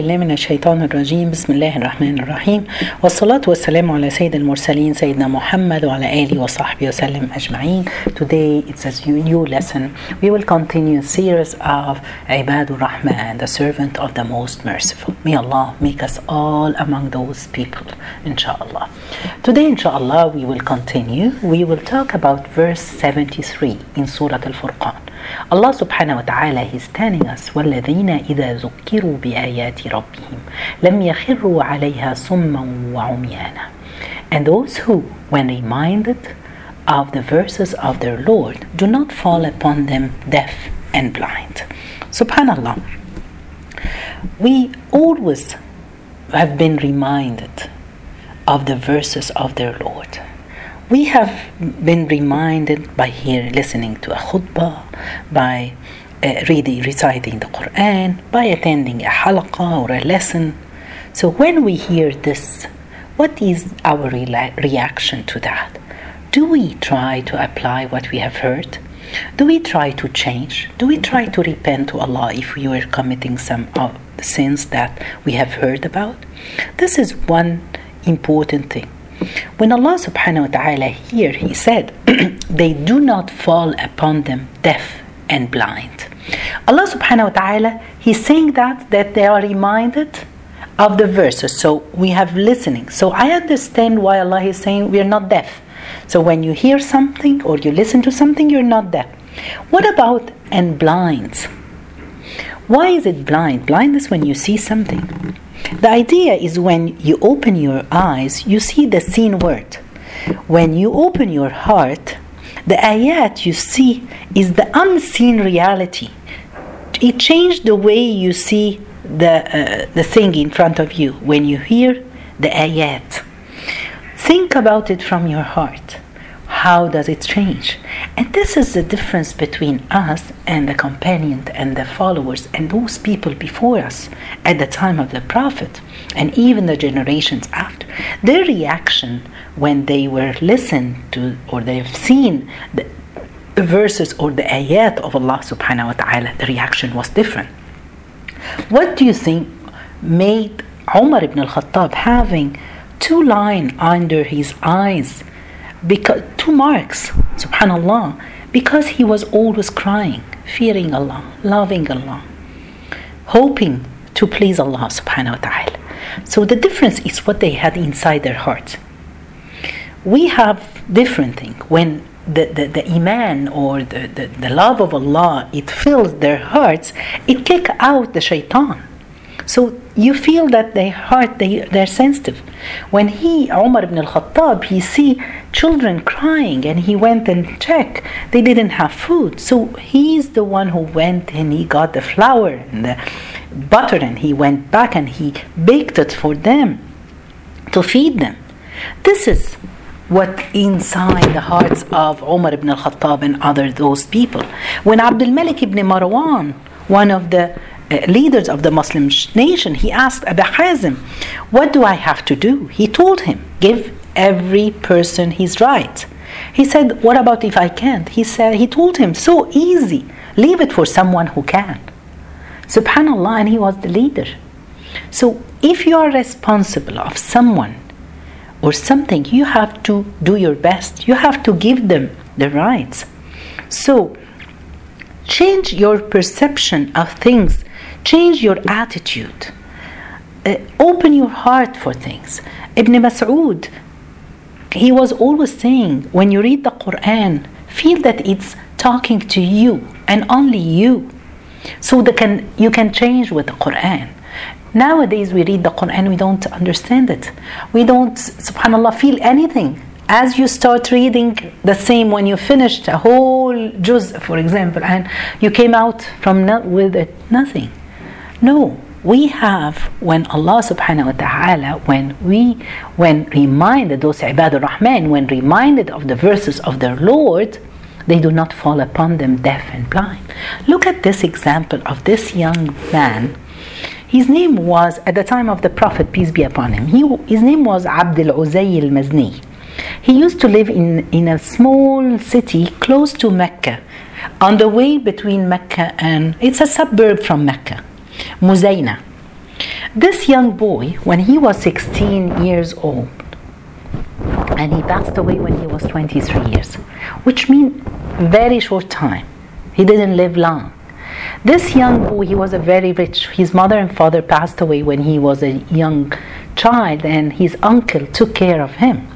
الله من الشيطان الرجيم بسم الله الرحمن الرحيم والصلاة والسلام على سيد المرسلين سيدنا محمد وعلى آله وصحبه وسلم أجمعين Today it's a new lesson We will continue series of Ibadur Rahman the servant of the most merciful May Allah make us all among those people inshallah Today inshallah we will continue We will talk about verse 73 in Surah Al-Furqan Allah subhanahu wa ta'ala is telling us والذين إذا ذكروا بآيات ربهم لم يخروا عليها صما وعميانا And those who, when reminded of the verses of their Lord, do not fall upon them deaf and blind. Subhanallah. We always have been reminded of the verses of their Lord we have been reminded by here listening to a khutbah, by uh, reading, reciting the Quran, by attending a halaqah or a lesson. So when we hear this, what is our re- reaction to that? Do we try to apply what we have heard? Do we try to change? Do we try to repent to Allah if we were committing some of the sins that we have heard about? This is one important thing. When Allah subhanahu wa ta'ala here, He said, they do not fall upon them deaf and blind. Allah subhanahu wa ta'ala, He's saying that, that they are reminded of the verses. So we have listening. So I understand why Allah is saying we are not deaf. So when you hear something or you listen to something, you're not deaf. What about and blind? Why is it blind? Blind is when you see something. The idea is when you open your eyes, you see the seen word. When you open your heart, the ayat you see is the unseen reality. It changed the way you see the, uh, the thing in front of you when you hear the ayat. Think about it from your heart. How does it change? And this is the difference between us and the companion and the followers and those people before us at the time of the Prophet and even the generations after. Their reaction when they were listened to or they've seen the verses or the ayat of Allah subhanahu wa ta'ala, the reaction was different. What do you think made Umar ibn al-Khattab having two lines under his eyes because two marks subhanallah because he was always crying fearing allah loving allah hoping to please allah subhanahu wa ta'ala. So the difference is what they had inside their hearts. We have different thing. When the, the, the iman or the, the, the love of allah it fills their hearts it kick out the shaitan so you feel that their heart they they're sensitive. When he Umar ibn al-Khattab he see children crying and he went and checked they didn't have food. So he's the one who went and he got the flour and the butter and he went back and he baked it for them to feed them. This is what inside the hearts of Umar ibn al-Khattab and other those people. When Abdul Malik ibn Marwan, one of the Uh, leaders of the Muslim nation, he asked Abu Hazim, What do I have to do? He told him, Give every person his right. He said, What about if I can't? He said, He told him, So easy, leave it for someone who can. Subhanallah, and he was the leader. So if you are responsible of someone or something, you have to do your best. You have to give them the rights. So change your perception of things change your attitude. Uh, open your heart for things. Ibn mas'ud he was always saying when you read the quran feel that it's talking to you and only you. So that can you can change with the quran. Nowadays we read the quran we don't understand it. We don't subhanallah feel anything. As you start reading the same when you finished a whole juz for example and you came out from no, with it nothing no we have when allah subhanahu wa ta'ala when we when reminded those ibad rahman when reminded of the verses of their lord they do not fall upon them deaf and blind. Look at this example of this young man. His name was at the time of the prophet peace be upon him he, his name was abdul uzay al-mazni. He used to live in, in a small city close to Mecca, on the way between Mecca and it's a suburb from Mecca, Muzayna. This young boy, when he was 16 years old, and he passed away when he was 23 years, which means very short time. He didn't live long. This young boy, he was a very rich. His mother and father passed away when he was a young child, and his uncle took care of him.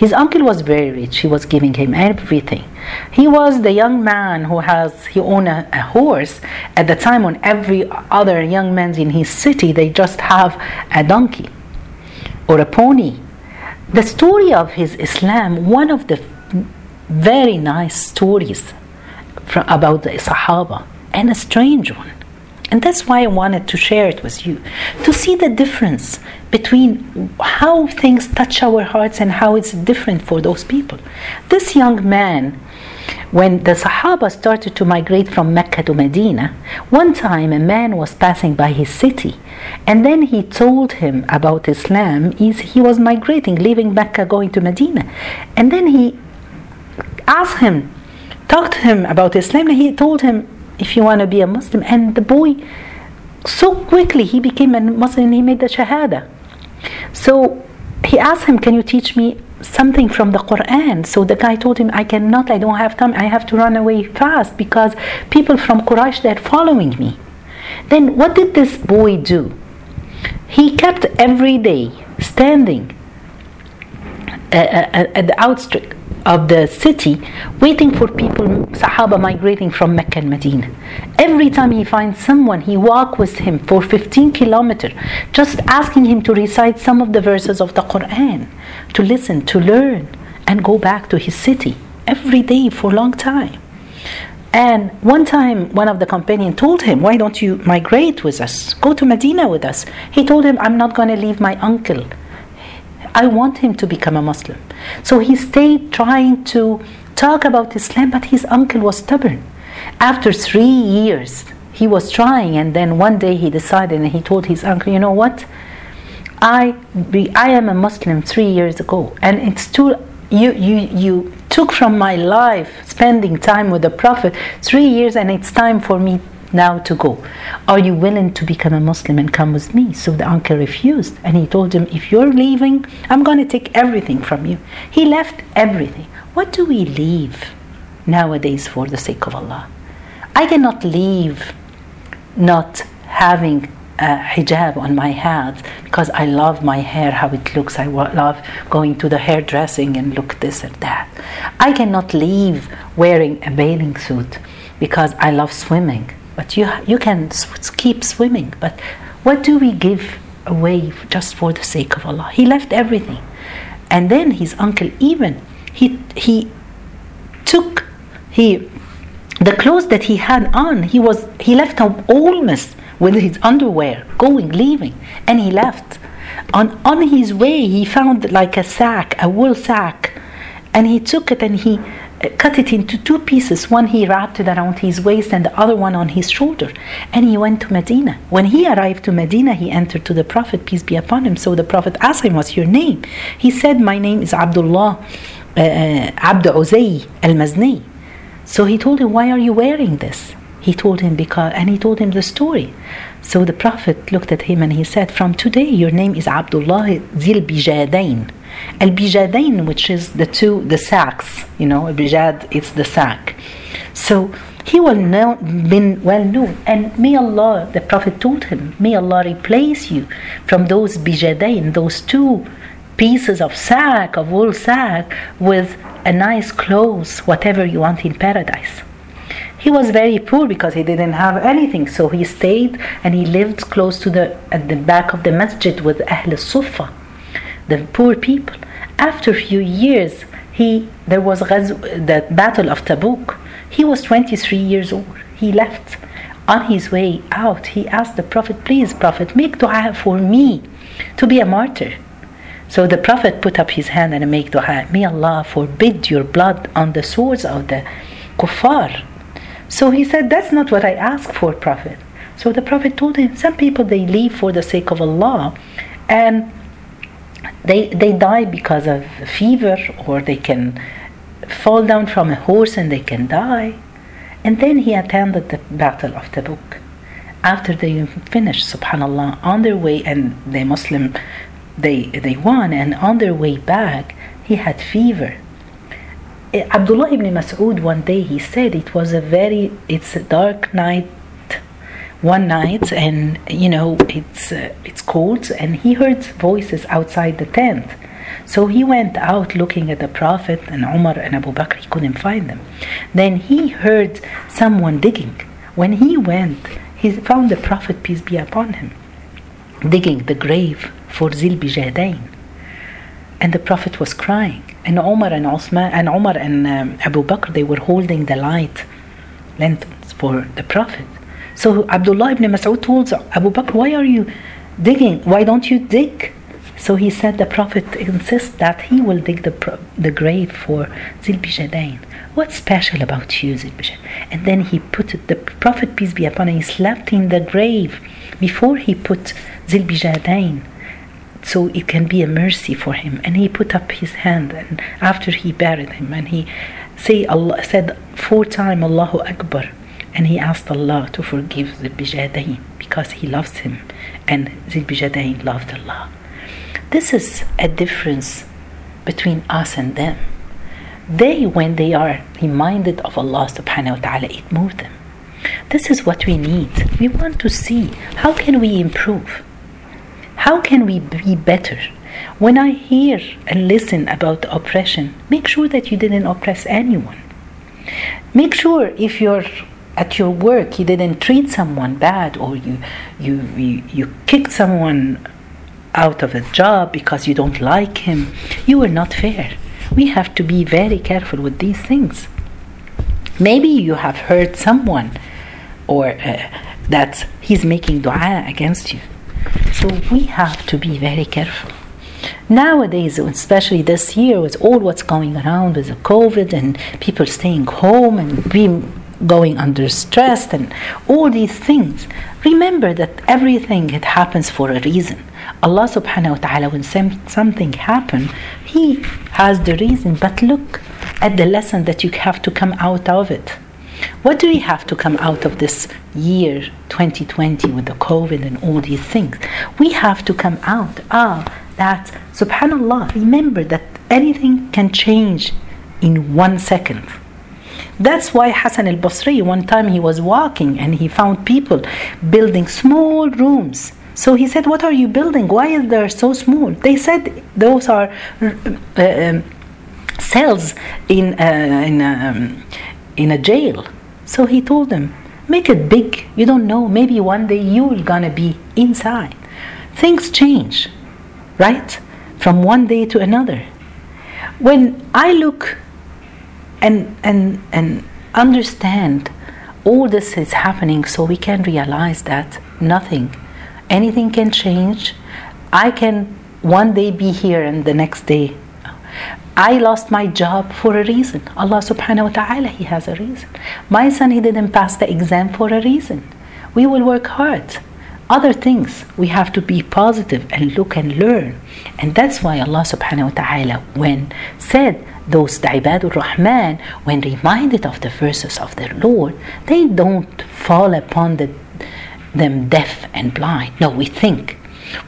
His uncle was very rich. He was giving him everything. He was the young man who has he owned a, a horse. At the time, when every other young man in his city, they just have a donkey or a pony. The story of his Islam, one of the very nice stories from, about the Sahaba, and a strange one. And that's why I wanted to share it with you to see the difference between how things touch our hearts and how it's different for those people. This young man, when the Sahaba started to migrate from Mecca to Medina, one time a man was passing by his city and then he told him about Islam. He was migrating, leaving Mecca, going to Medina. And then he asked him, talked to him about Islam, and he told him, if you want to be a Muslim. And the boy, so quickly, he became a Muslim and he made the Shahada. So he asked him, Can you teach me something from the Quran? So the guy told him, I cannot, I don't have time, I have to run away fast because people from Quraysh, they're following me. Then what did this boy do? He kept every day standing uh, uh, at the outstretch of the city waiting for people, Sahaba migrating from Mecca and Medina. Every time he finds someone, he walk with him for 15 kilometers, just asking him to recite some of the verses of the Quran, to listen, to learn, and go back to his city every day for a long time. And one time, one of the companions told him, Why don't you migrate with us? Go to Medina with us. He told him, I'm not going to leave my uncle. I want him to become a Muslim. So he stayed trying to talk about Islam, but his uncle was stubborn. After three years, he was trying, and then one day he decided and he told his uncle, You know what? I, be, I am a Muslim three years ago, and it's too. You, you, you took from my life spending time with the Prophet three years, and it's time for me now to go. Are you willing to become a Muslim and come with me? So the uncle refused. And he told him, If you're leaving, I'm going to take everything from you. He left everything. What do we leave nowadays for the sake of Allah? I cannot leave not having a hijab on my head because I love my hair, how it looks. I love going to the hairdressing and look this or that. I cannot leave wearing a bathing suit because I love swimming. But you, you can keep swimming. But what do we give away just for the sake of Allah? He left everything. And then his uncle even, he, he took, he, the clothes that he had on, he was, he left almost with his underwear, going, leaving, and he left. On, on his way, he found like a sack, a wool sack, and he took it and he cut it into two pieces. One he wrapped it around his waist and the other one on his shoulder. And he went to Medina. When he arrived to Medina, he entered to the Prophet, peace be upon him. So the Prophet asked him, What's your name? He said, My name is Abdullah uh, uh Abd Uzay al Mazni. So he told him, Why are you wearing this? He told him because, and he told him the story. So the Prophet looked at him and he said, From today, your name is Abdullah Zil Bijadain Al bijadain, which is the two, the sacks, you know, bijad, it's the sack. So he will know, been well known. And may Allah, the Prophet told him, may Allah replace you from those bijadain, those two pieces of sack, of wool sack, with a nice clothes, whatever you want in paradise. He was very poor because he didn't have anything, so he stayed and he lived close to the at the back of the masjid with Ahl Sufa the poor people. After a few years, he there was the battle of Tabuk. He was 23 years old. He left. On his way out, he asked the Prophet, "Please, Prophet, make du'a for me to be a martyr." So the Prophet put up his hand and make du'a. May Allah forbid your blood on the swords of the kuffar. So he said, That's not what I ask for, Prophet. So the Prophet told him, Some people they leave for the sake of Allah and they they die because of fever or they can fall down from a horse and they can die and then he attended the battle of tabuk after they finished, subhanAllah, on their way, and the Muslim, they, they won, and on their way back, he had fever. Abdullah ibn Mas'ud one day he said it was a very it's a dark night one night and you know it's uh, it's cold and he heard voices outside the tent. So he went out looking at the prophet and Umar and Abu Bakr he couldn't find them. Then he heard someone digging. When he went he found the prophet peace be upon him digging the grave for Zil Bijadain and the prophet was crying and Omar and Osman and Umar and um, Abu Bakr they were holding the light lanterns for the prophet so Abdullah ibn Mas'ud told Abu Bakr, Why are you digging? Why don't you dig? So he said the Prophet insists that he will dig the, the grave for Zilbijadain. What's special about you, Zilbijadain? And then he put the Prophet, peace be upon him, slept in the grave before he put Zilbijadain so it can be a mercy for him. And he put up his hand and after he buried him and he say Allah said four times Allahu Akbar and he asked Allah to forgive Zilbijadain because he loves him and Zilbijadain loved Allah. This is a difference between us and them. They, when they are reminded of Allah subhanahu wa ta'ala, it moves them. This is what we need. We want to see how can we improve? How can we be better? When I hear and listen about oppression, make sure that you didn't oppress anyone. Make sure if you're at your work you didn't treat someone bad or you you you, you kicked someone out of a job because you don't like him you were not fair we have to be very careful with these things maybe you have heard someone or uh, that he's making dua against you so we have to be very careful nowadays especially this year with all what's going around with the covid and people staying home and being going under stress and all these things. Remember that everything it happens for a reason. Allah subhanahu wa ta'ala when something happen, He has the reason. But look at the lesson that you have to come out of it. What do we have to come out of this year 2020 with the COVID and all these things? We have to come out ah that subhanallah remember that anything can change in one second that's why Hassan al Basri, one time he was walking and he found people building small rooms. So he said, What are you building? Why is they so small? They said, Those are uh, um, cells in, uh, in, um, in a jail. So he told them, Make it big. You don't know. Maybe one day you're gonna be inside. Things change, right? From one day to another. When I look and and and understand all this is happening so we can realize that nothing anything can change i can one day be here and the next day I lost my job for a reason. Allah subhanahu wa ta'ala, He has a reason. My son, he didn't pass the exam for a reason. We will work hard. Other things, we have to be positive and look and learn. And that's why Allah subhanahu wa ta'ala, when said those Ibadur Rahman, when reminded of the verses of their Lord, they don't fall upon the, them deaf and blind. No, we think,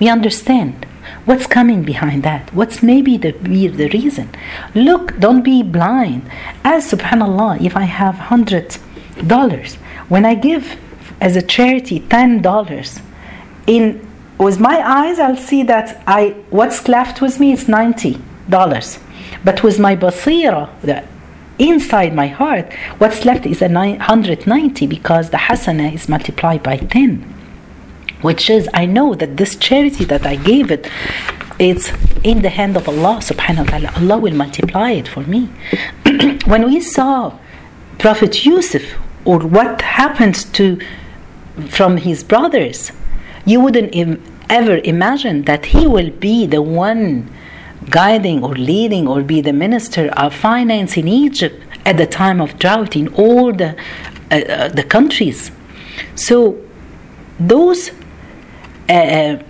we understand what's coming behind that. What's maybe the be the reason? Look, don't be blind. As Subhanallah, if I have hundred dollars, when I give as a charity ten dollars, in with my eyes I'll see that I what's left with me is ninety dollars. But with my basira, the inside my heart, what's left is a 190 because the hasana is multiplied by 10. Which is, I know that this charity that I gave it, it's in the hand of Allah subhanahu wa ta'ala. Allah will multiply it for me. when we saw Prophet Yusuf or what happened to from his brothers, you wouldn't Im- ever imagine that he will be the one guiding or leading or be the minister of finance in Egypt at the time of drought in all the uh, uh, the countries. So those uh, uh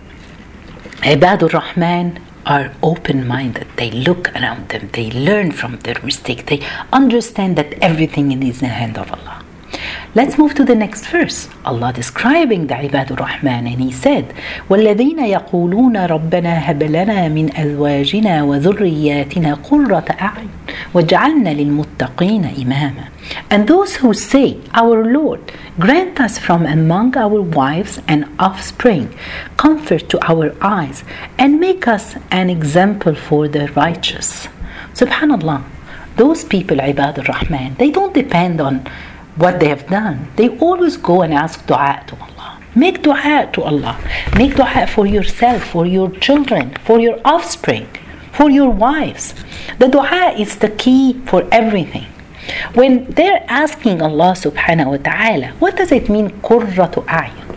Ibadur Rahman are open minded. They look around them, they learn from their mistake, they understand that everything is in the hand of Allah. Let's move to the next verse. Allah describing the Ibad rahman and He said, وَالَّذِينَ يَقُولُونَ رَبَّنَا هَبْ لَنَا مِنْ أَزْوَاجِنَا وَذُرِّيَّاتِنَا قُرَّةَ أَعْيُنٍ وَجَعَلْنَا لِلْمُتَّقِينَ إِمَامًا And those who say, Our Lord, grant us from among our wives and offspring comfort to our eyes and make us an example for the righteous. Subhanallah, those people, Ibad al-Rahman, they don't depend on what they have done. They always go and ask dua to Allah. Make dua to Allah. Make dua for yourself, for your children, for your offspring, for your wives. The dua is the key for everything. When they're asking Allah subhanahu wa ta'ala, what does it mean, qurratu a'yun?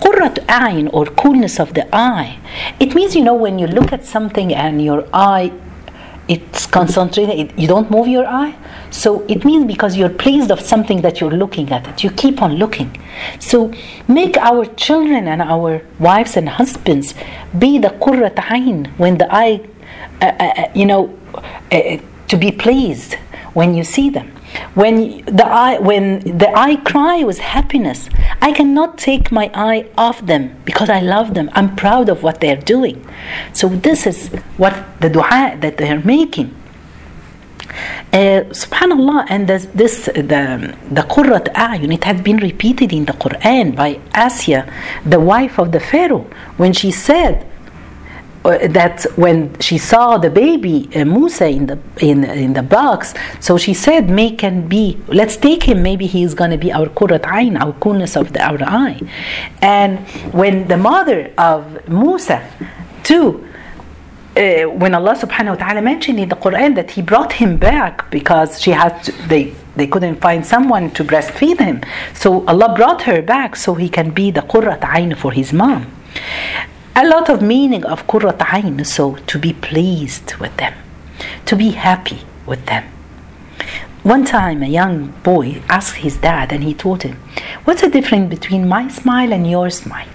Qurratu a'yun or coolness of the eye. It means, you know, when you look at something and your eye it's concentrated it, you don't move your eye so it means because you're pleased of something that you're looking at it you keep on looking so make our children and our wives and husbands be the qurrat ayn when the eye uh, uh, uh you know uh, to be pleased when you see them. When the eye when the eye cry was happiness i cannot take my eye off them because i love them. I'm proud of what they're doing. So this is what the dua that they're making. Uh, subhanallah and this, this the the qurrat a'yun it had been repeated in the quran by asya the wife of the pharaoh when she said uh, that when she saw the baby uh, Musa in the in in the box, so she said, "May and be. Let's take him. Maybe he's going to be our kurat ayn, our coolness of the, our eye." And when the mother of Musa, too. Uh, when Allah subhanahu wa ta'ala mentioned in the Quran that he brought him back because she had to, they they couldn't find someone to breastfeed him so Allah brought her back so he can be the qurrat ayn for his mom a lot of meaning of Qurrat Ain, so to be pleased with them, to be happy with them. One time, a young boy asked his dad, and he told him, What's the difference between my smile and your smile?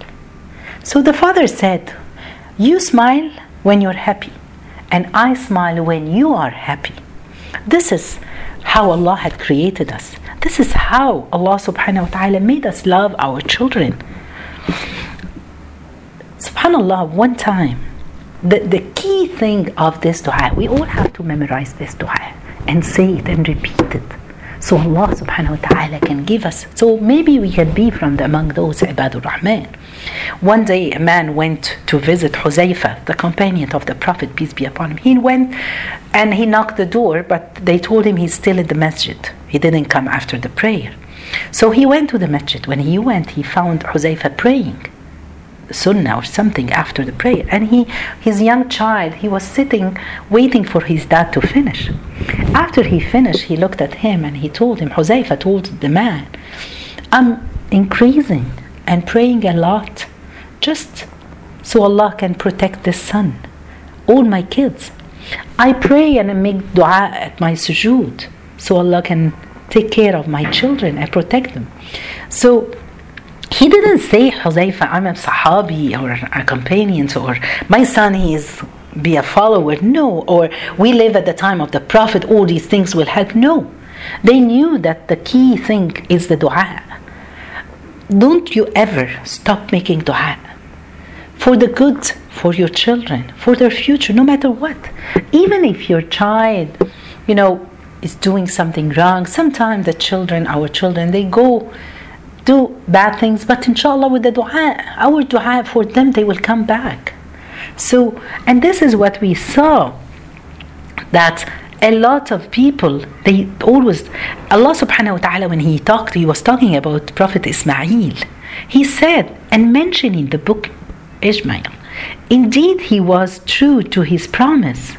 So the father said, You smile when you're happy, and I smile when you are happy. This is how Allah had created us. This is how Allah subhanahu wa ta'ala made us love our children subhanallah one time the, the key thing of this dua we all have to memorize this dua and say it and repeat it. So Allah subhanahu wa ta'ala can give us so maybe we can be from the, among those ibadur rahman. One day a man went to visit Huzaifa the companion of the prophet peace be upon him. He went and he knocked the door but they told him he's still in the masjid. He didn't come after the prayer. So he went to the masjid. When he went he found Huzaifa praying sunnah or something after the prayer. And he his young child he was sitting waiting for his dad to finish. After he finished he looked at him and he told him Huzaifa told the man I'm increasing and praying a lot just so Allah can protect this son all my kids. I pray and I make dua at my sujood so Allah can take care of my children and protect them so he didn't say Huzaifa, I'm a Sahabi or a companion, or my son, he is be a follower. No, or we live at the time of the Prophet, all these things will help. No. They knew that the key thing is the dua. Don't you ever stop making dua for the good for your children, for their future, no matter what. Even if your child, you know, is doing something wrong, sometimes the children, our children, they go do bad things, but inshallah with the dua, our dua for them, they will come back. So, and this is what we saw that a lot of people they always Allah subhanahu wa ta'ala when he talked he was talking about Prophet Ismail he said and mentioned in the book Ishmael indeed he was true to his promise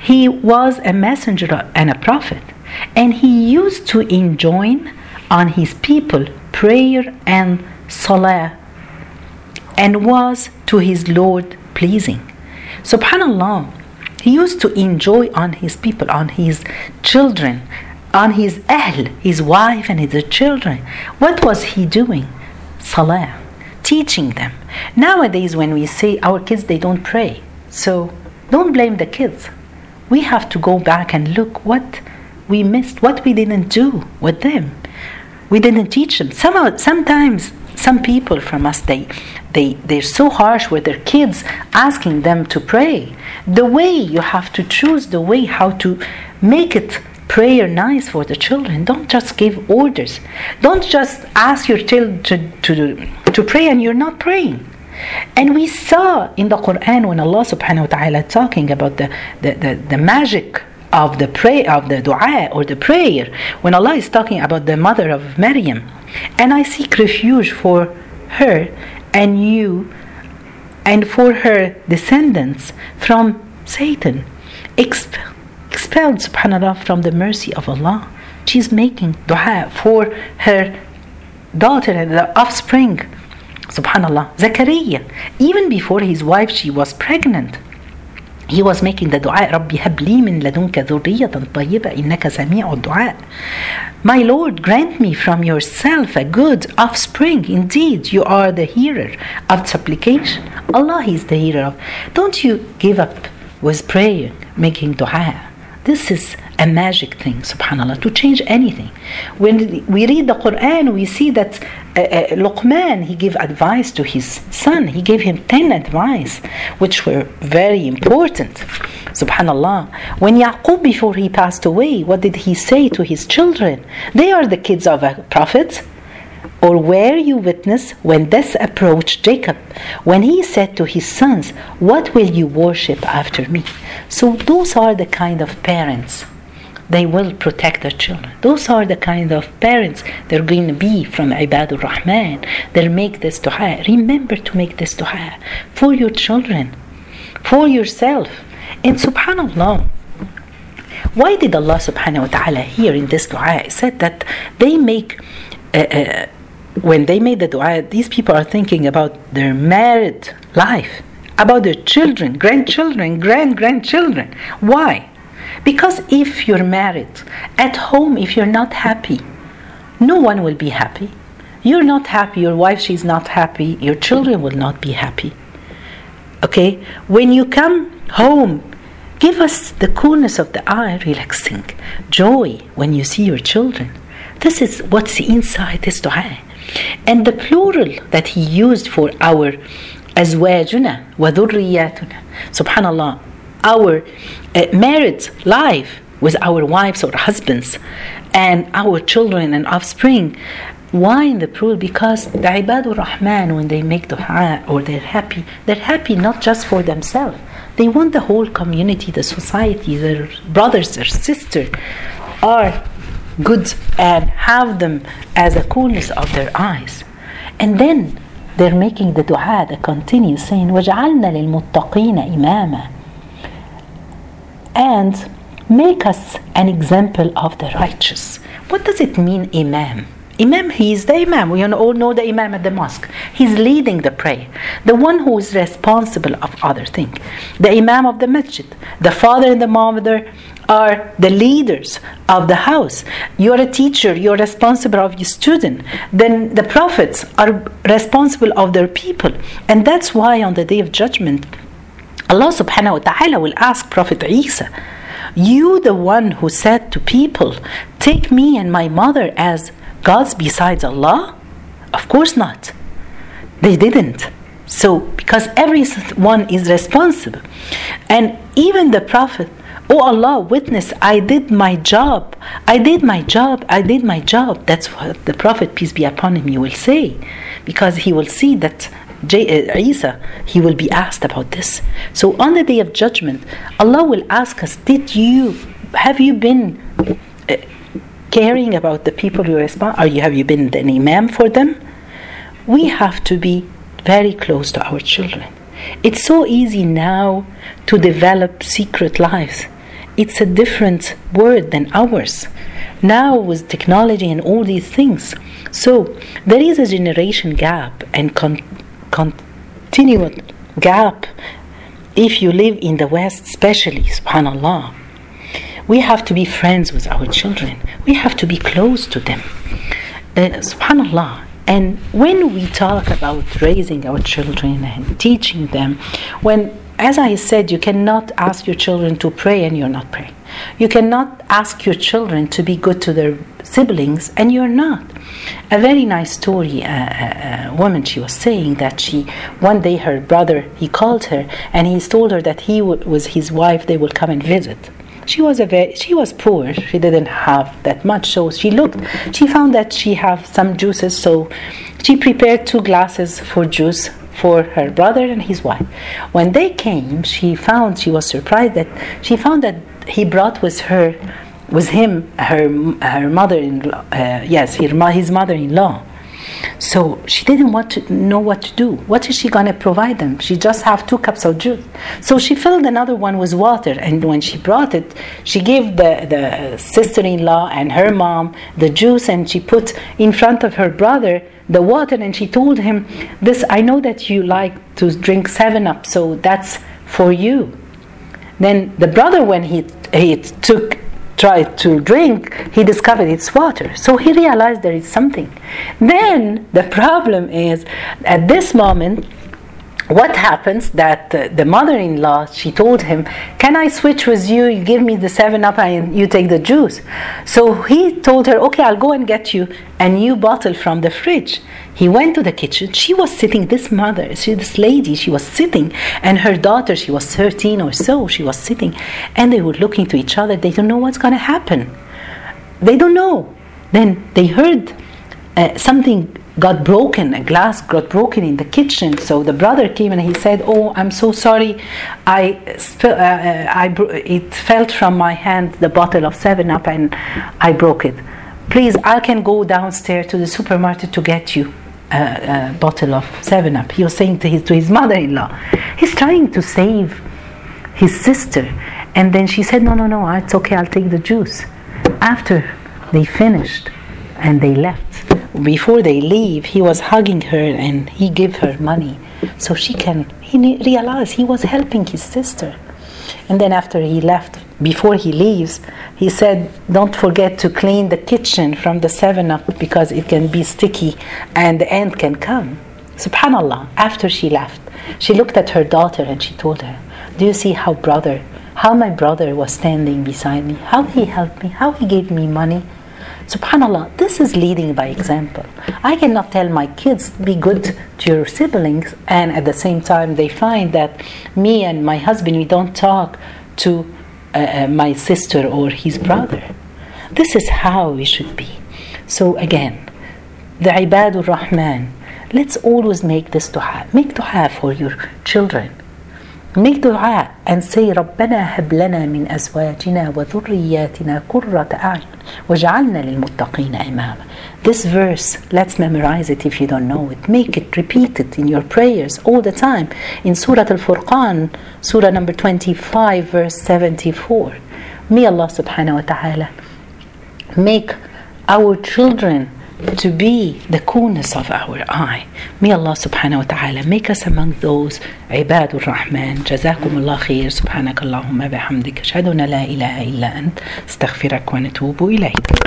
he was a messenger and a prophet and he used to enjoin on his people prayer and salah and was to his Lord pleasing. Subhanallah, he used to enjoy on his people, on his children, on his ahl, his wife and his children. What was he doing? Salah, teaching them. Nowadays, when we say our kids, they don't pray. So don't blame the kids. We have to go back and look what we missed, what we didn't do with them. We didn't teach them. Some, sometimes some people from us they they they're so harsh with their kids asking them to pray. The way you have to choose the way how to make it prayer nice for the children don't just give orders. Don't just ask your child to, to, to pray and you're not praying. And we saw in the Quran when Allah subhanahu wa ta'ala talking about the, the, the, the magic of the pray of the dua or the prayer when Allah is talking about the mother of Maryam and I seek refuge for her and you and for her descendants from Satan. Expelled, expelled subhanallah from the mercy of Allah. She's making dua for her daughter and the offspring subhanallah. Zakaria even before his wife she was pregnant he was making the dua ربي هب لي من لدنك ذرية طيبة إنك سميع الدعاء My Lord grant me from yourself a good offspring indeed you are the hearer of supplication Allah is the hearer of don't you give up with praying making dua this is a magic thing, subhanAllah, to change anything. When we read the Quran, we see that uh, uh, Luqman, he gave advice to his son. He gave him 10 advice, which were very important. Subhanallah. When Yaqub, before he passed away, what did he say to his children? They are the kids of a prophet. Or where you witness when this approached Jacob, when he said to his sons, What will you worship after me? So, those are the kind of parents they will protect their children. Those are the kind of parents they're going to be from Ibadur Rahman. They'll make this dua. Remember to make this dua for your children, for yourself. And subhanAllah, why did Allah subhanahu wa ta'ala here in this dua said that they make uh, uh, when they made the dua, these people are thinking about their married life, about their children, grandchildren, grand grandchildren. Why? Because if you're married at home, if you're not happy, no one will be happy. You're not happy, your wife, she's not happy, your children will not be happy. Okay? When you come home, give us the coolness of the eye, relaxing, joy when you see your children. This is what's inside this dua. And the plural that he used for our أزواجنا وذرياتنا subhanallah our uh, married life with our wives or husbands and our children and offspring why in the plural because the ibadur rahman when they make dua or they're happy they're happy not just for themselves they want the whole community the society their brothers their sisters are good and have them as a coolness of their eyes. And then they're making the dua that continues saying, وَجْعَلْنَا لِلْمُتَّقِينَ إِمَامًا and make us an example of the righteous. What does it mean, Imam? Imam, he is the Imam. We all know the Imam at the mosque. He's leading the prayer, the one who is responsible of other things. The Imam of the masjid, the father and the mother are the leaders of the house. You're a teacher, you're responsible of your student. Then the prophets are responsible of their people. And that's why on the day of judgment, Allah subhanahu wa ta'ala will ask Prophet Isa, You the one who said to people, Take me and my mother as gods besides Allah? Of course not. They didn't. So, because everyone is responsible. And even the Prophet Oh Allah, witness, I did my job. I did my job. I did my job. That's what the Prophet, peace be upon him, he will say. Because he will see that J- uh, Isa, he will be asked about this. So on the day of judgment, Allah will ask us, Did you, have you been uh, caring about the people you respond? Are you, have you been an imam for them? We have to be very close to our children. It's so easy now to develop secret lives it's a different world than ours. Now, with technology and all these things, so there is a generation gap and con- continued gap if you live in the West, especially, subhanAllah. We have to be friends with our children, we have to be close to them. Uh, subhanAllah. And when we talk about raising our children and teaching them, when as I said, you cannot ask your children to pray and you're not praying. You cannot ask your children to be good to their siblings and you're not. A very nice story. A, a, a, woman she was saying that she one day her brother he called her and he told her that he w- was his wife. They will come and visit. She was a very, she was poor. She didn't have that much. So she looked. She found that she have some juices. So she prepared two glasses for juice for her brother and his wife. When they came, she found she was surprised that she found that he brought with her, with him, her her mother-in-law. Uh, yes, his mother-in-law. So she didn't want to know what to do. What is she going to provide them? She just have two cups of juice. So she filled another one with water, and when she brought it, she gave the, the sister-in-law and her mom the juice, and she put in front of her brother the water, and she told him, "This I know that you like to drink Seven Up, so that's for you." Then the brother, when he he took tried to drink, he discovered it's water. So he realized there is something. Then the problem is at this moment, what happens that the mother-in-law she told him can i switch with you? You give me the seven up and you take the juice. So he told her okay i'll go and get you a new bottle from the fridge. He went to the kitchen. She was sitting this mother she, this lady she was sitting and her daughter she was 13 or so she was sitting and they were looking to each other. They don't know what's going to happen. They don't know. Then they heard uh, something got broken a glass got broken in the kitchen. So the brother came and he said oh i'm so sorry. I uh, i it fell from my hand the bottle of 7 up and i broke it. Please i can go downstairs to the supermarket to get you a, a bottle of 7 up. He was saying to his to his mother-in-law. He's trying to save his sister. And then she said no no no it's okay. I'll take the juice. After they finished and they left before they leave, he was hugging her and he gave her money so she can. He realized he was helping his sister. And then after he left, before he leaves, he said, "Don't forget to clean the kitchen from the seven up because it can be sticky and the ant can come." Subhanallah. After she left, she looked at her daughter and she told her, "Do you see how brother, how my brother was standing beside me? How he helped me? How he gave me money?" Subhanallah, this is leading by example. I cannot tell my kids be good to your siblings, and at the same time they find that me and my husband we don't talk to uh, uh my sister or his brother. This is how we should be. So again, the Ibadur Rahman. Let's always make this dua. Make dua for your children Make dua and say ربنا هب لنا من أزواجنا وذرياتنا قرة أعين وجعلنا للمتقين إماما This verse, let's memorize it if you don't know it. Make it, repeat it in your prayers all the time. In Surah Al-Furqan, Surah number 25, verse 74. May Allah subhanahu wa ta'ala make our children to be the coolness of our eye. May Allah subhanahu wa ta'ala make us among those عباد الرحمن جزاكم الله خير سبحانك اللهم بحمدك أشهد أن لا إله إلا أنت استغفرك ونتوب إليك